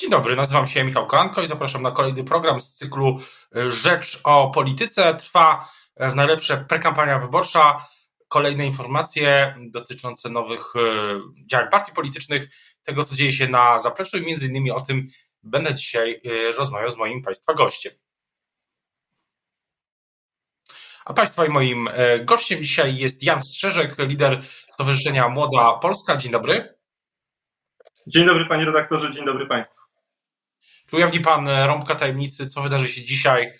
Dzień dobry, nazywam się Michał Kolanko i zapraszam na kolejny program z cyklu y, Rzecz o Polityce. Trwa y, w najlepsze prekampania wyborcza. Kolejne informacje dotyczące nowych y, działań partii politycznych, tego co dzieje się na zapleczu i między innymi o tym będę dzisiaj rozmawiał z moim Państwa gościem. A Państwa i moim gościem dzisiaj jest Jan Strzeżek, lider Stowarzyszenia Młoda Polska. Dzień dobry. Dzień dobry panie redaktorze, dzień dobry państwu. Ujawni pan e, rąbka tajemnicy, co wydarzy się dzisiaj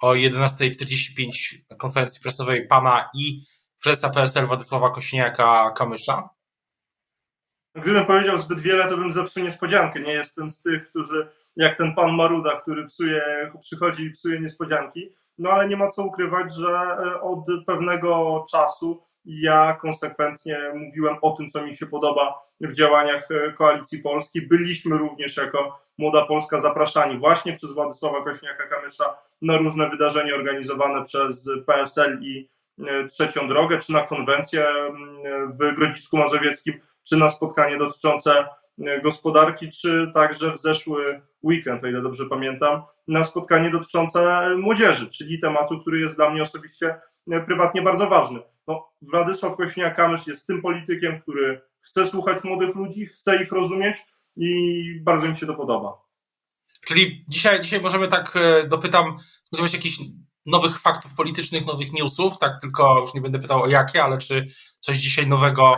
o 11.45 na konferencji prasowej pana i prezesa PSL Władysława Kośniaka-Kamysza? Gdybym powiedział zbyt wiele, to bym zepsuł niespodziankę. Nie jestem z tych, którzy, jak ten pan Maruda, który psuje, przychodzi i psuje niespodzianki. No ale nie ma co ukrywać, że e, od pewnego czasu ja konsekwentnie mówiłem o tym, co mi się podoba w działaniach e, Koalicji Polskiej. Byliśmy również jako Młoda Polska zapraszani właśnie przez Władysława Kośniaka-Kamysza na różne wydarzenia organizowane przez PSL i e, Trzecią Drogę, czy na konwencję w Grodzisku Mazowieckim, czy na spotkanie dotyczące e, gospodarki, czy także w zeszły weekend, o ile dobrze pamiętam, na spotkanie dotyczące młodzieży, czyli tematu, który jest dla mnie osobiście prywatnie bardzo ważny. No, Władysław Kośniak-Kamysz jest tym politykiem, który chce słuchać młodych ludzi, chce ich rozumieć i bardzo mi się to podoba. Czyli dzisiaj, dzisiaj możemy tak, e, dopytam, spodziewać jakichś nowych faktów politycznych, nowych newsów, tak tylko już nie będę pytał o jakie, ale czy coś dzisiaj nowego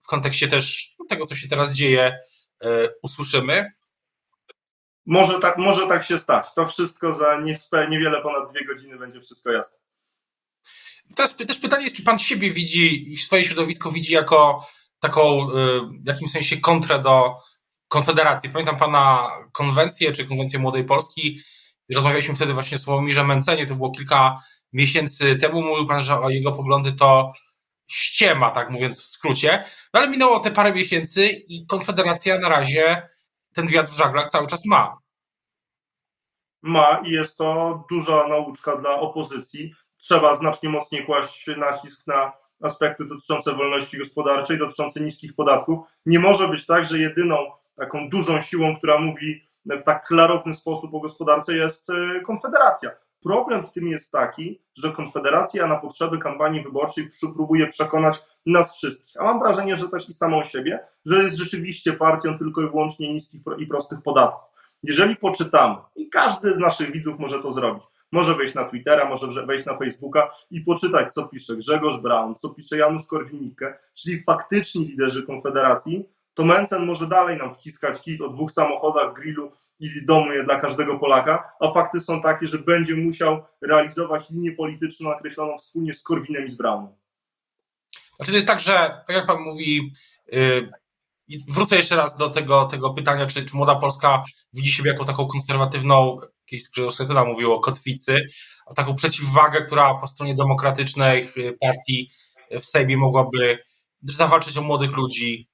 w kontekście też tego, co się teraz dzieje, yy, usłyszymy? Może tak, może tak się stać. To wszystko za niewiele ponad dwie godziny będzie wszystko jasne. Teraz też pytanie jest, czy pan siebie widzi i swoje środowisko widzi jako taką y, w jakimś sensie kontrę do Konfederacji. Pamiętam pana konwencję, czy konwencję Młodej Polski. Rozmawialiśmy wtedy właśnie z Sławomirzem Mencenie, to było kilka miesięcy temu. Mówił pan, że jego poglądy to ściema, tak mówiąc w skrócie. No ale minęło te parę miesięcy i Konfederacja na razie ten wiatr w żaglach cały czas ma. Ma i jest to duża nauczka dla opozycji. Trzeba znacznie mocniej kłaść nacisk na aspekty dotyczące wolności gospodarczej, dotyczące niskich podatków. Nie może być tak, że jedyną taką dużą siłą, która mówi w tak klarowny sposób o gospodarce jest e, Konfederacja. Problem w tym jest taki, że Konfederacja na potrzeby kampanii wyborczej próbuje przekonać nas wszystkich. A mam wrażenie, że też i samą siebie, że jest rzeczywiście partią tylko i wyłącznie niskich i prostych podatków. Jeżeli poczytamy, i każdy z naszych widzów może to zrobić, może wejść na Twittera, może wejść na Facebooka i poczytać, co pisze Grzegorz Braun, co pisze Janusz Korwin-Mikke, czyli faktyczni liderzy Konfederacji, to Mencen może dalej nam wciskać kit o dwóch samochodach, grillu i domu dla każdego Polaka, a fakty są takie, że będzie musiał realizować linię polityczną nakreśloną wspólnie z Korwinem i z Braunem. Znaczy to jest tak, że tak jak pan mówi, yy, wrócę jeszcze raz do tego, tego pytania, czy, czy Młoda Polska widzi siebie jako taką konserwatywną, kiedyś Grzegorz mówił o kotwicy, o taką przeciwwagę, która po stronie demokratycznej y, partii w Sejmie mogłaby zawalczyć o młodych ludzi,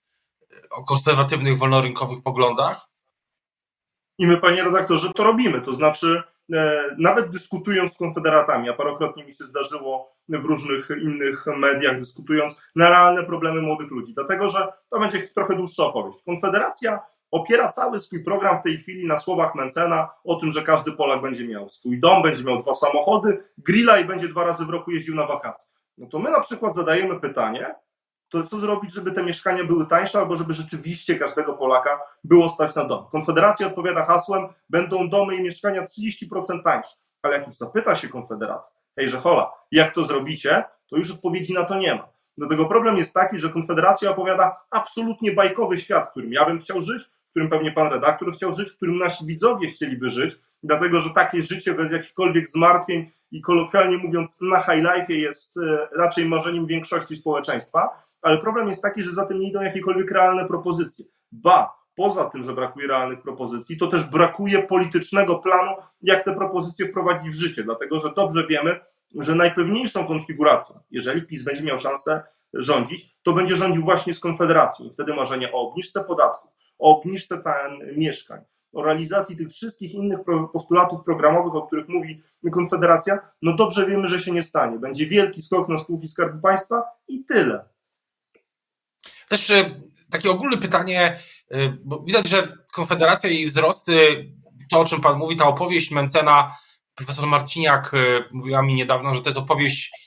o konserwatywnych, wolnorynkowych poglądach? I my, panie redaktorze, to robimy. To znaczy, e, nawet dyskutując z konfederatami, a parokrotnie mi się zdarzyło w różnych innych mediach, dyskutując na realne problemy młodych ludzi, dlatego że to będzie trochę dłuższa opowieść. Konfederacja opiera cały swój program w tej chwili na słowach Mencena o tym, że każdy Polak będzie miał swój dom, będzie miał dwa samochody, grilla i będzie dwa razy w roku jeździł na wakacje. No to my na przykład zadajemy pytanie, to co zrobić, żeby te mieszkania były tańsze, albo żeby rzeczywiście każdego Polaka było stać na dom. Konfederacja odpowiada hasłem, będą domy i mieszkania 30% tańsze. Ale jak już zapyta się Konfederat, hejże hola, jak to zrobicie, to już odpowiedzi na to nie ma. Dlatego problem jest taki, że Konfederacja opowiada absolutnie bajkowy świat, w którym ja bym chciał żyć, którym pewnie pan redaktor chciał żyć, w którym nasi widzowie chcieliby żyć, dlatego że takie życie bez jakichkolwiek zmartwień i kolokwialnie mówiąc na high life jest e, raczej marzeniem większości społeczeństwa, ale problem jest taki, że za tym nie idą jakiekolwiek realne propozycje. Ba, poza tym, że brakuje realnych propozycji, to też brakuje politycznego planu, jak te propozycje wprowadzić w życie, dlatego że dobrze wiemy, że najpewniejszą konfiguracją, jeżeli PiS będzie miał szansę rządzić, to będzie rządził właśnie z Konfederacją. Wtedy marzenie o obniżce podatków, o obniżce cen mieszkań, o realizacji tych wszystkich innych postulatów programowych, o których mówi Konfederacja, no dobrze wiemy, że się nie stanie. Będzie wielki skok na spółki Skarbu Państwa i tyle. Też e, takie ogólne pytanie, y, bo widać, że Konfederacja i wzrosty, to o czym Pan mówi, ta opowieść Mencena, profesor Marciniak y, mówiła mi niedawno, że to jest opowieść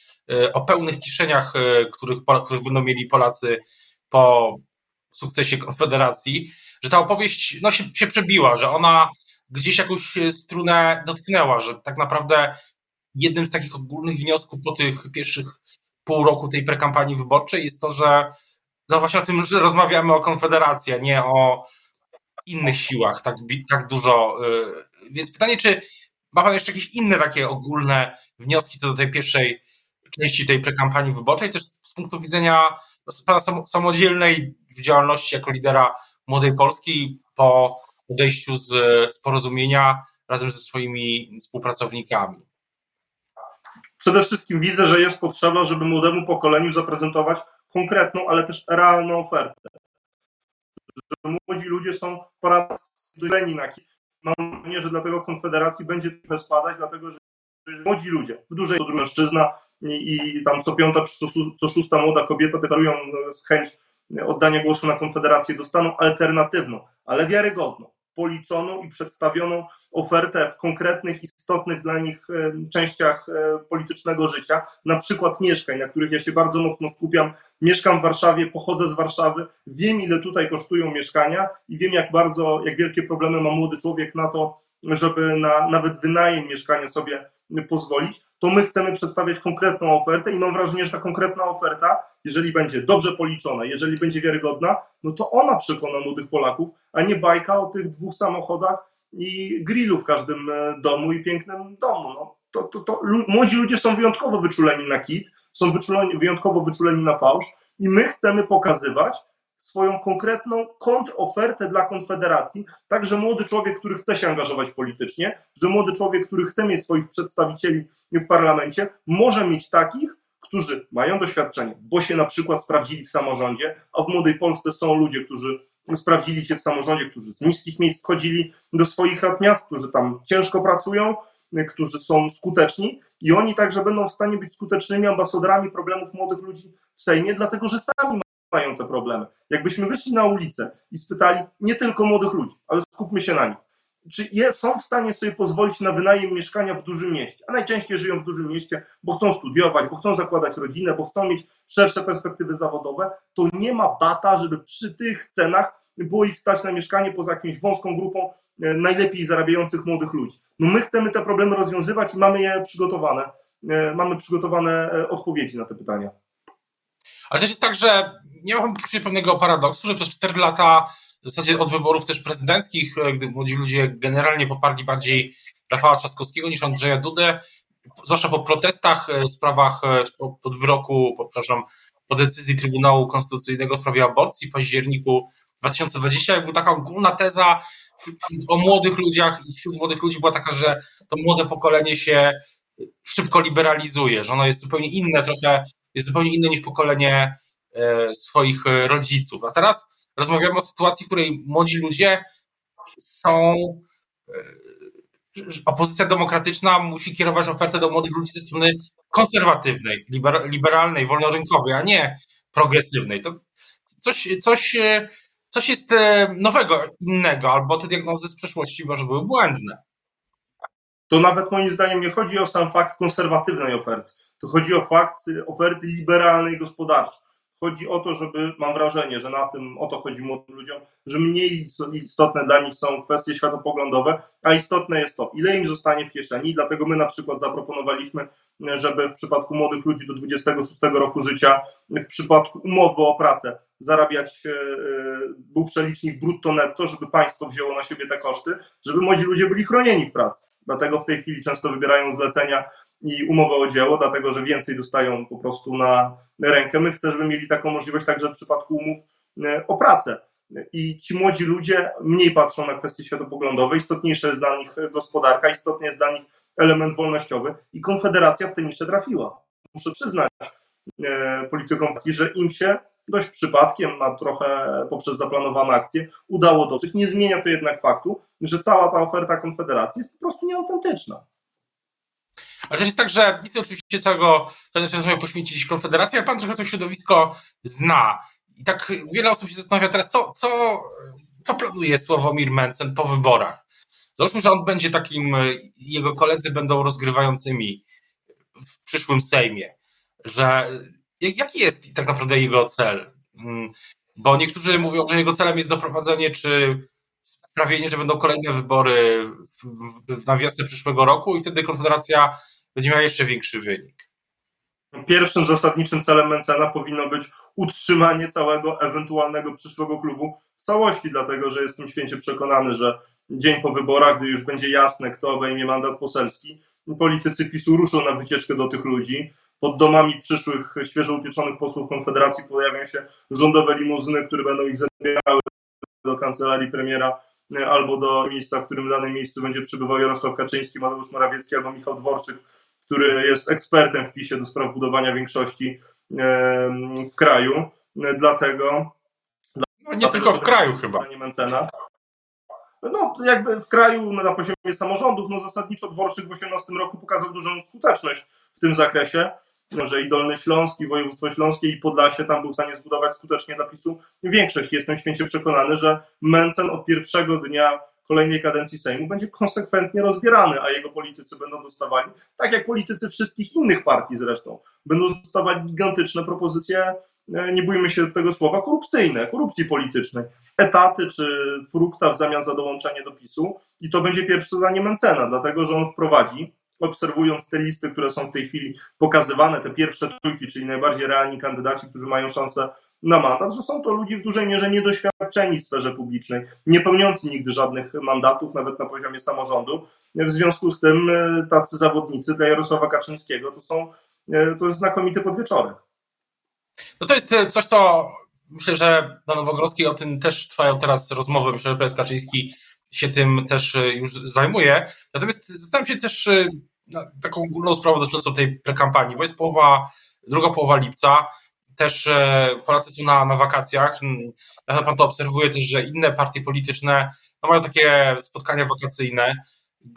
o pełnych kieszeniach, których, których będą mieli Polacy po sukcesie Konfederacji, że ta opowieść no, się, się przebiła, że ona gdzieś jakąś strunę dotknęła, że tak naprawdę jednym z takich ogólnych wniosków po tych pierwszych pół roku tej prekampanii wyborczej jest to, że no właśnie o tym, że rozmawiamy o Konfederacji, a nie o innych siłach tak, tak dużo. Y, więc pytanie, czy ma Pan jeszcze jakieś inne takie ogólne wnioski co do tej pierwszej części tej prekampanii wyborczej, też z punktu widzenia no, Pana samodzielnej działalności jako lidera Młodej Polski po odejściu z, z porozumienia razem ze swoimi współpracownikami? Przede wszystkim widzę, że jest potrzeba, żeby młodemu pokoleniu zaprezentować konkretną, ale też realną ofertę. Że młodzi ludzie są poradni na Mam nadzieję, że dlatego Konfederacji będzie trochę spadać, dlatego że młodzi ludzie, w dużej mężczyzna i, i tam co piąta co szósta młoda kobieta deklarują e, chęć oddania głosu na Konfederację, dostaną alternatywną, ale wiarygodną, policzoną i przedstawioną ofertę w konkretnych, istotnych dla nich częściach e, politycznego życia, na przykład mieszkań, na których ja się bardzo mocno skupiam. Mieszkam w Warszawie, pochodzę z Warszawy, wiem ile tutaj kosztują mieszkania i wiem jak bardzo, jak wielkie problemy ma młody człowiek na to, żeby na nawet wynajem mieszkania sobie pozwolić, to my chcemy przedstawiać konkretną ofertę i mam wrażenie, że ta konkretna oferta, jeżeli będzie dobrze policzona, jeżeli będzie wiarygodna, no to ona przekona młodych Polaków, a nie bajka o tych dwóch samochodach i grillu w każdym e, domu i pięknym domu. No, to, to, to, młodzi ludzie są wyjątkowo wyczuleni na kit, są wyczuleni, wyjątkowo wyczuleni na fałsz i my chcemy pokazywać, swoją konkretną kontrofertę dla Konfederacji, tak że młody człowiek, który chce się angażować politycznie, że młody człowiek, który chce mieć swoich przedstawicieli w parlamencie, może mieć takich, którzy mają doświadczenie, bo się na przykład sprawdzili w samorządzie, a w młodej Polsce są ludzie, którzy sprawdzili się w samorządzie, którzy z niskich miejsc wchodzili do swoich rad miast, którzy tam ciężko pracują, którzy są skuteczni i oni także będą w stanie być skutecznymi ambasadorami problemów młodych ludzi w Sejmie, dlatego że sami mają te problemy. Jakbyśmy wyszli na ulicę i spytali nie tylko młodych ludzi, ale skupmy się na nich, czy je, są w stanie sobie pozwolić na wynajem mieszkania w dużym mieście, a najczęściej żyją w dużym mieście, bo chcą studiować, bo chcą zakładać rodzinę, bo chcą mieć szersze perspektywy zawodowe, to nie ma bata, żeby przy tych cenach było ich stać na mieszkanie poza jakąś wąską grupą e, najlepiej zarabiających młodych ludzi. No my chcemy te problemy rozwiązywać i mamy je przygotowane, e, mamy przygotowane e, odpowiedzi na te pytania. Ale też jest tak, że nie mam poczucia pewnego paradoksu, że przez 4 lata w zasadzie od wyborów też prezydenckich, e, gdy młodzi ludzie generalnie poparli bardziej Rafała Trzaskowskiego niż Andrzeja Dudę, zwłaszcza po protestach, e, sprawach, e, po, po wyroku, po, przepraszam, po decyzji Trybunału Konstytucyjnego w sprawie aborcji w październiku 2020, jakby taka ogólna teza o młodych ludziach i wśród młodych ludzi była taka, że to młode pokolenie się szybko liberalizuje, że ono jest zupełnie inne trochę jest zupełnie inne niż pokolenie e, swoich e, rodziców. A teraz rozmawiamy o sytuacji, w której młodzi ludzie są. E, opozycja demokratyczna musi kierować ofertę do młodych ludzi ze strony konserwatywnej, liberalnej, wolnorynkowej, a nie progresywnej. To coś, coś, coś jest nowego, innego, albo te diagnozy z przeszłości może były błędne. To nawet moim zdaniem nie chodzi o sam fakt konserwatywnej oferty to chodzi o fakt oferty liberalnej gospodarczej. Chodzi o to, żeby, mam wrażenie, że na tym o to chodzi młodym ludziom, że mniej istotne dla nich są kwestie światopoglądowe, a istotne jest to, ile im zostanie w kieszeni. Dlatego my na przykład zaproponowaliśmy, żeby w przypadku młodych ludzi do 26 roku życia, w przypadku umowy o pracę, zarabiać, e, był przelicznik brutto-netto, żeby państwo wzięło na siebie te koszty, żeby młodzi ludzie byli chronieni w pracy. Dlatego w tej chwili często wybierają zlecenia i umowę o dzieło, dlatego że więcej dostają po prostu na rękę. My chcemy, żeby mieli taką możliwość także w przypadku umów e, o pracę. I ci młodzi ludzie mniej patrzą na kwestie światopoglądowe, istotniejsza jest dla nich gospodarka, istotny jest dla nich element wolnościowy i Konfederacja w tej niszę trafiła. Muszę przyznać e, politykom, że im się dość przypadkiem, a trochę poprzez zaplanowane akcje, udało dotrzeć. Nie zmienia to jednak faktu, że cała ta oferta Konfederacji jest po prostu nieautentyczna. Ale też jest tak, że nic oczywiście całego ten czas miał poświęcić Konfederacji, ale pan trochę to środowisko zna. I tak wiele osób się zastanawia teraz, co, co, co planuje Sławomir Mencen po wyborach. Załóżmy, że on będzie takim, jego koledzy będą rozgrywającymi w przyszłym Sejmie, że jaki jest tak naprawdę jego cel? Mm, bo niektórzy mówią, że jego celem jest doprowadzenie czy sprawienie, że będą kolejne wybory na wiosnę przyszłego roku i wtedy Konfederacja będzie miała jeszcze większy wynik. Pierwszym zasadniczym celem Mencena powinno być utrzymanie całego ewentualnego przyszłego klubu w całości, dlatego że jestem święcie przekonany, że dzień po wyborach, gdy już będzie jasne, kto obejmie mandat poselski, politycy PiSu ruszą na wycieczkę do tych ludzi. Pod domami przyszłych, świeżo upieczonych posłów Konfederacji pojawią się rządowe limuzyny, które będą ich zabierały do kancelarii premiera e, albo do miejsca, w którym w danym miejscu będzie przebywał Jarosław Kaczyński, Mateusz Morawiecki albo Michał Dworczyk, który jest ekspertem w PiSie do spraw budowania większości w kraju. Dlatego. No nie tylko w kraju chyba. Mencena. No, jakby w kraju na poziomie samorządów, no zasadniczo Dworczyk w 2018 roku pokazał dużą skuteczność w tym zakresie że i Dolny Śląski, województwo śląskie i Podlasie tam był w stanie zbudować skutecznie dla PiSu większość. Jestem święcie przekonany, że Mencen od pierwszego dnia kolejnej kadencji Sejmu będzie konsekwentnie rozbierany, a jego politycy będą dostawali, tak jak politycy wszystkich innych partii zresztą, będą dostawali gigantyczne propozycje, e, nie bójmy się tego słowa, korupcyjne, korupcji politycznej, etaty czy frukta w zamian za dołączenie do PiSu i to będzie pierwsze zadanie Mencena, dlatego że on wprowadzi obserwując te listy, które są w tej chwili pokazywane, te pierwsze trójki, czyli najbardziej realni kandydaci, którzy mają szansę na mandat, że są to ludzie w dużej mierze niedoświadczeni w sferze publicznej, nie pełniący nigdy żadnych mandatów, nawet na poziomie samorządu. W związku z tym e, tacy zawodnicy dla Jarosława Kaczyńskiego to są e, to jest znakomity podwieczorek. No to jest e, coś, co myślę, że na Nowogrodzkiej o tym też trwają teraz rozmowy. Myślę, że prezes Kaczyński się tym też już zajmuje. Natomiast zastanawiam się też taką ogólną sprawą dotyczącą tej kampanii, bo jest połowa, druga połowa lipca, też e, Polacy są na, na wakacjach. Ja pan to obserwuje też, że inne partie polityczne no, mają takie spotkania wakacyjne,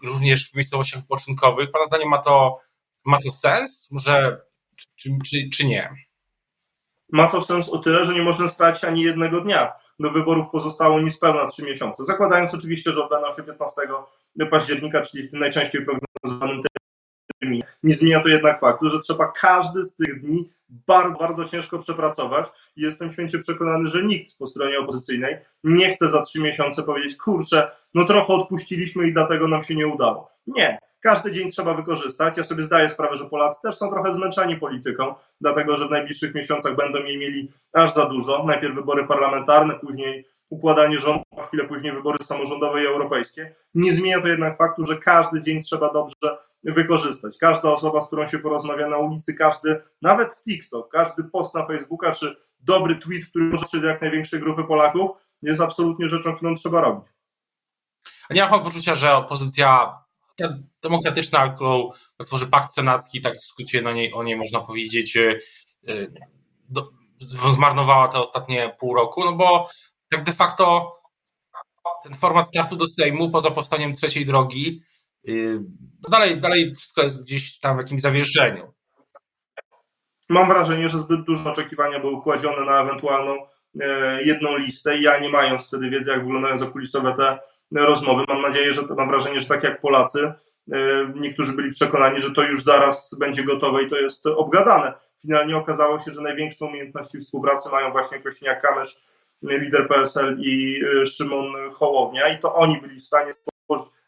również w miejscowościach wypoczynkowych. Pana zdaniem ma to, ma to sens? Może, czy, czy, czy nie? Ma to sens o tyle, że nie można stracić ani jednego dnia. Do wyborów pozostało niespełna trzy miesiące. Zakładając oczywiście, że odbędą się 15 października, czyli w tym najczęściej prognozowanym nie zmienia to jednak faktu, że trzeba każdy z tych dni bardzo, bardzo ciężko przepracować i jestem święcie przekonany, że nikt po stronie opozycyjnej nie chce za trzy miesiące powiedzieć, kurczę, no trochę odpuściliśmy i dlatego nam się nie udało. Nie. Każdy dzień trzeba wykorzystać. Ja sobie zdaję sprawę, że Polacy też są trochę zmęczeni polityką, dlatego że w najbliższych miesiącach będą jej mieli aż za dużo. Najpierw wybory parlamentarne, później układanie rządu, a chwilę później wybory samorządowe i europejskie. Nie zmienia to jednak faktu, że każdy dzień trzeba dobrze wykorzystać. Każda osoba, z którą się porozmawia na ulicy, każdy, nawet TikTok, każdy post na Facebooka, czy dobry tweet, który może do jak największej grupy Polaków, jest absolutnie rzeczą, którą trzeba robić. A nie ma poczucia, że opozycja demokratyczna, którą tworzy pakt senacki, tak w skrócie na niej, o niej można powiedzieć, y, do, zmarnowała te ostatnie pół roku, no bo tak de facto ten format startu do Sejmu poza powstaniem trzeciej drogi to dalej, dalej wszystko jest gdzieś tam w jakimś zawieszeniu. Mam wrażenie, że zbyt duże oczekiwania były kładzione na ewentualną e, jedną listę ja nie mając wtedy wiedzy, jak wyglądają zakulisowe te rozmowy, mam nadzieję, że mam wrażenie, że tak jak Polacy, e, niektórzy byli przekonani, że to już zaraz będzie gotowe i to jest obgadane. Finalnie okazało się, że największą umiejętności współpracy mają właśnie Kośniak-Kamysz, lider PSL i e, Szymon Hołownia i to oni byli w stanie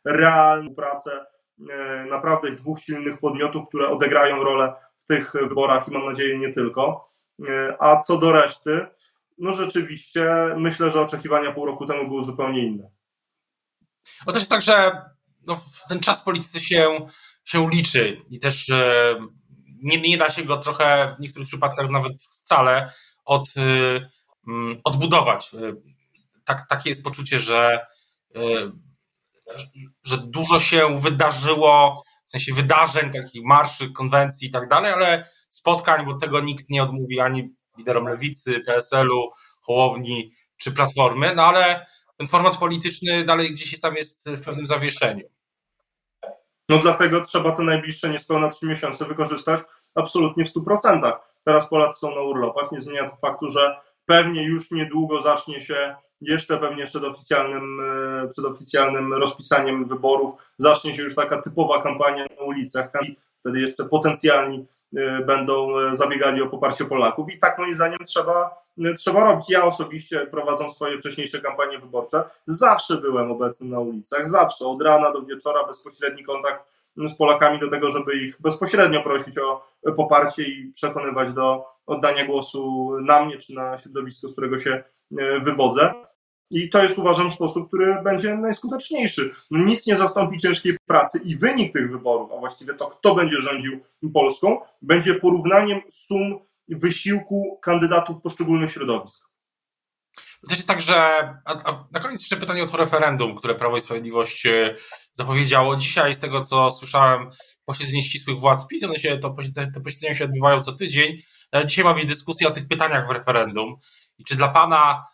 realną pracę e, naprawdę dwóch silnych podmiotów, które odegrają rolę w tych wyborach i mam nadzieję nie tylko. E, a co do reszty, no rzeczywiście myślę, że oczekiwania pół roku temu były zupełnie inne. Bo też jest tak, że no, ten czas polityce się, się liczy i też e, nie, nie da się go trochę w niektórych przypadkach nawet wcale od, odbudować. Tak, takie jest poczucie, że że dużo się wydarzyło, w sensie wydarzeń, takich marszy, konwencji i tak dalej, ale spotkań, bo tego nikt nie odmówi ani liderom lewicy, PSL-u, Hołowni czy Platformy, no ale ten format polityczny dalej gdzieś tam jest w pewnym zawieszeniu. No dlatego trzeba te najbliższe niespełna trzy miesiące wykorzystać absolutnie w 100%. Teraz Polacy są na urlopach, nie zmienia to faktu, że pewnie już niedługo zacznie się jeszcze pewnie przed oficjalnym, e, przed oficjalnym rozpisaniem wyborów zacznie się już taka typowa kampania na ulicach. Wtedy jeszcze potencjalni e, będą e, zabiegali o poparcie Polaków i tak moim zdaniem trzeba, trzeba robić. Ja osobiście prowadząc swoje wcześniejsze kampanie wyborcze zawsze byłem obecny na ulicach, zawsze od rana do wieczora bezpośredni kontakt z Polakami do tego, żeby ich bezpośrednio prosić o poparcie i przekonywać do oddania głosu na mnie czy na środowisko, z którego się wywodzę. I to jest uważam sposób, który będzie najskuteczniejszy. No, nic nie zastąpi ciężkiej pracy i wynik tych wyborów, a właściwie to, kto będzie rządził Polską, będzie porównaniem sum wysiłku kandydatów poszczególnych środowisk. To jest tak, że a, a na koniec jeszcze pytanie o to referendum, które Prawo i Sprawiedliwość e, zapowiedziało. Dzisiaj, z tego co słyszałem, posiedzenie ścisłych władz PiS, one się, to te posiedzenia się odbywają co tydzień. E, dzisiaj ma być dyskusja o tych pytaniach w referendum. I czy dla Pana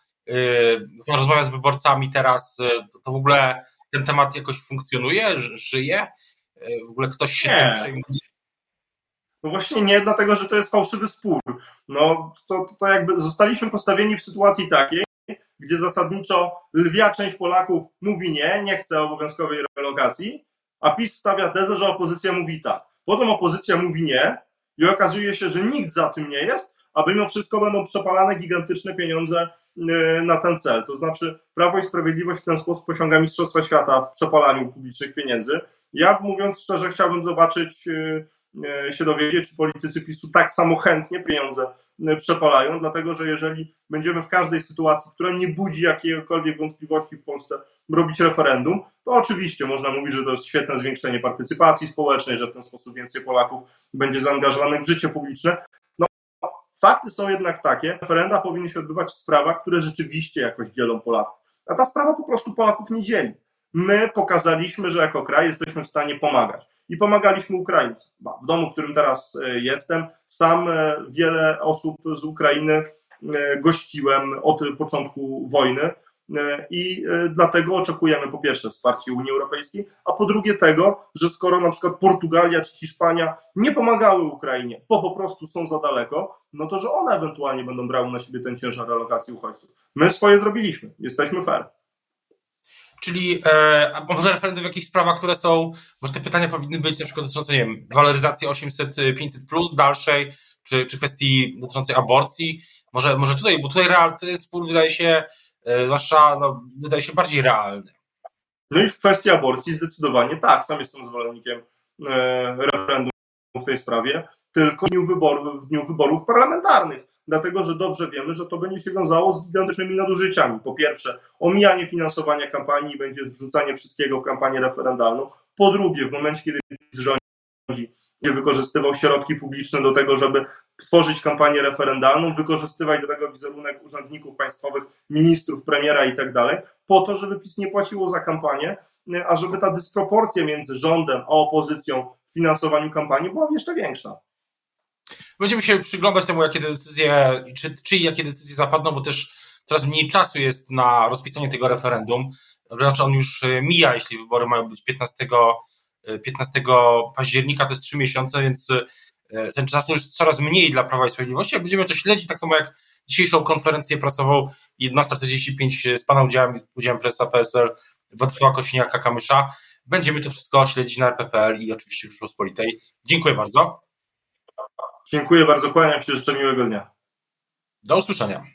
rozmawia z wyborcami teraz, y, to, to w ogóle ten temat jakoś funkcjonuje, żyje? Yy, w ogóle ktoś się nie. tym przejmuje? No właśnie nie, dlatego że to jest fałszywy spór. No to, to jakby zostaliśmy postawieni w sytuacji takiej, gdzie zasadniczo lwia część Polaków mówi nie, nie chce obowiązkowej relokacji, a PiS stawia tezę, że opozycja mówi tak. Potem opozycja mówi nie i okazuje się, że nikt za tym nie jest, a mimo wszystko będą przepalane gigantyczne pieniądze na ten cel. To znaczy, Prawo i Sprawiedliwość w ten sposób osiąga Mistrzostwa Świata w przepalaniu publicznych pieniędzy. Ja, mówiąc szczerze, chciałbym zobaczyć, e, e, się dowiedzieć, czy politycy PiSu tak samo chętnie pieniądze przepalają, dlatego że jeżeli będziemy w każdej sytuacji, która nie budzi jakiejkolwiek wątpliwości w Polsce, robić referendum, to oczywiście można mówić, że to jest świetne zwiększenie partycypacji społecznej, że w ten sposób więcej Polaków będzie zaangażowanych w życie publiczne, Fakty są jednak takie, referenda powinny się odbywać w sprawach, które rzeczywiście jakoś dzielą Polaków. A ta sprawa po prostu Polaków nie dzieli. My pokazaliśmy, że jako kraj jesteśmy w stanie pomagać. I pomagaliśmy Ukraińcom. W domu, w którym teraz e, jestem, sam e, wiele osób z Ukrainy e, gościłem od początku wojny. E, i e, dlatego oczekujemy po pierwsze wsparcia Unii Europejskiej, a po drugie tego, że skoro na przykład Portugalia czy Hiszpania nie pomagały Ukrainie, bo po prostu są za daleko, no to że one ewentualnie będą brały na siebie ten ciężar relokacji uchodźców. My swoje zrobiliśmy, jesteśmy fair. Czyli e, może referendum w jakichś sprawach, które są, może te pytania powinny być na przykład dotyczące, nie wiem, waloryzacji 800, 500 plus dalszej, czy, czy kwestii dotyczącej aborcji. Może, może tutaj, bo tutaj real, spór wydaje się zwłaszcza no, wydaje się bardziej realny. No i w kwestii aborcji zdecydowanie tak. Sam jestem zwolennikiem e, referendum w tej sprawie, tylko w dniu, wyborów, w dniu wyborów parlamentarnych. Dlatego, że dobrze wiemy, że to będzie się wiązało z gigantycznymi nadużyciami. Po pierwsze, omijanie finansowania kampanii będzie wrzucanie wszystkiego w kampanię referendalną. Po drugie, w momencie, kiedy rządzi, będzie wykorzystywał środki publiczne do tego, żeby tworzyć kampanię referendalną, wykorzystywać do tego wizerunek urzędników państwowych, ministrów, premiera i tak dalej, po to, żeby PiS nie płaciło za kampanię, a żeby ta dysproporcja między rządem a opozycją w finansowaniu kampanii była jeszcze większa. Będziemy się przyglądać temu, jakie decyzje, czy, czy jakie decyzje zapadną, bo też coraz mniej czasu jest na rozpisanie tego referendum. Znaczy on już e, mija, jeśli wybory mają być 15, 15 e, października, to jest trzy miesiące, więc E, ten czas jest coraz mniej dla Prawa i Sprawiedliwości, jak będziemy to śledzić, tak samo jak dzisiejszą konferencję prasową 11.45 z Pana udziałem, udziałem prezesa PSL Władysława Kosiniaka-Kamysza. Będziemy to wszystko śledzić na RPPL i oczywiście w Rzeczpospolitej. Dziękuję bardzo. Dziękuję bardzo, kłaniam się, życzę miłego dnia. Do usłyszenia.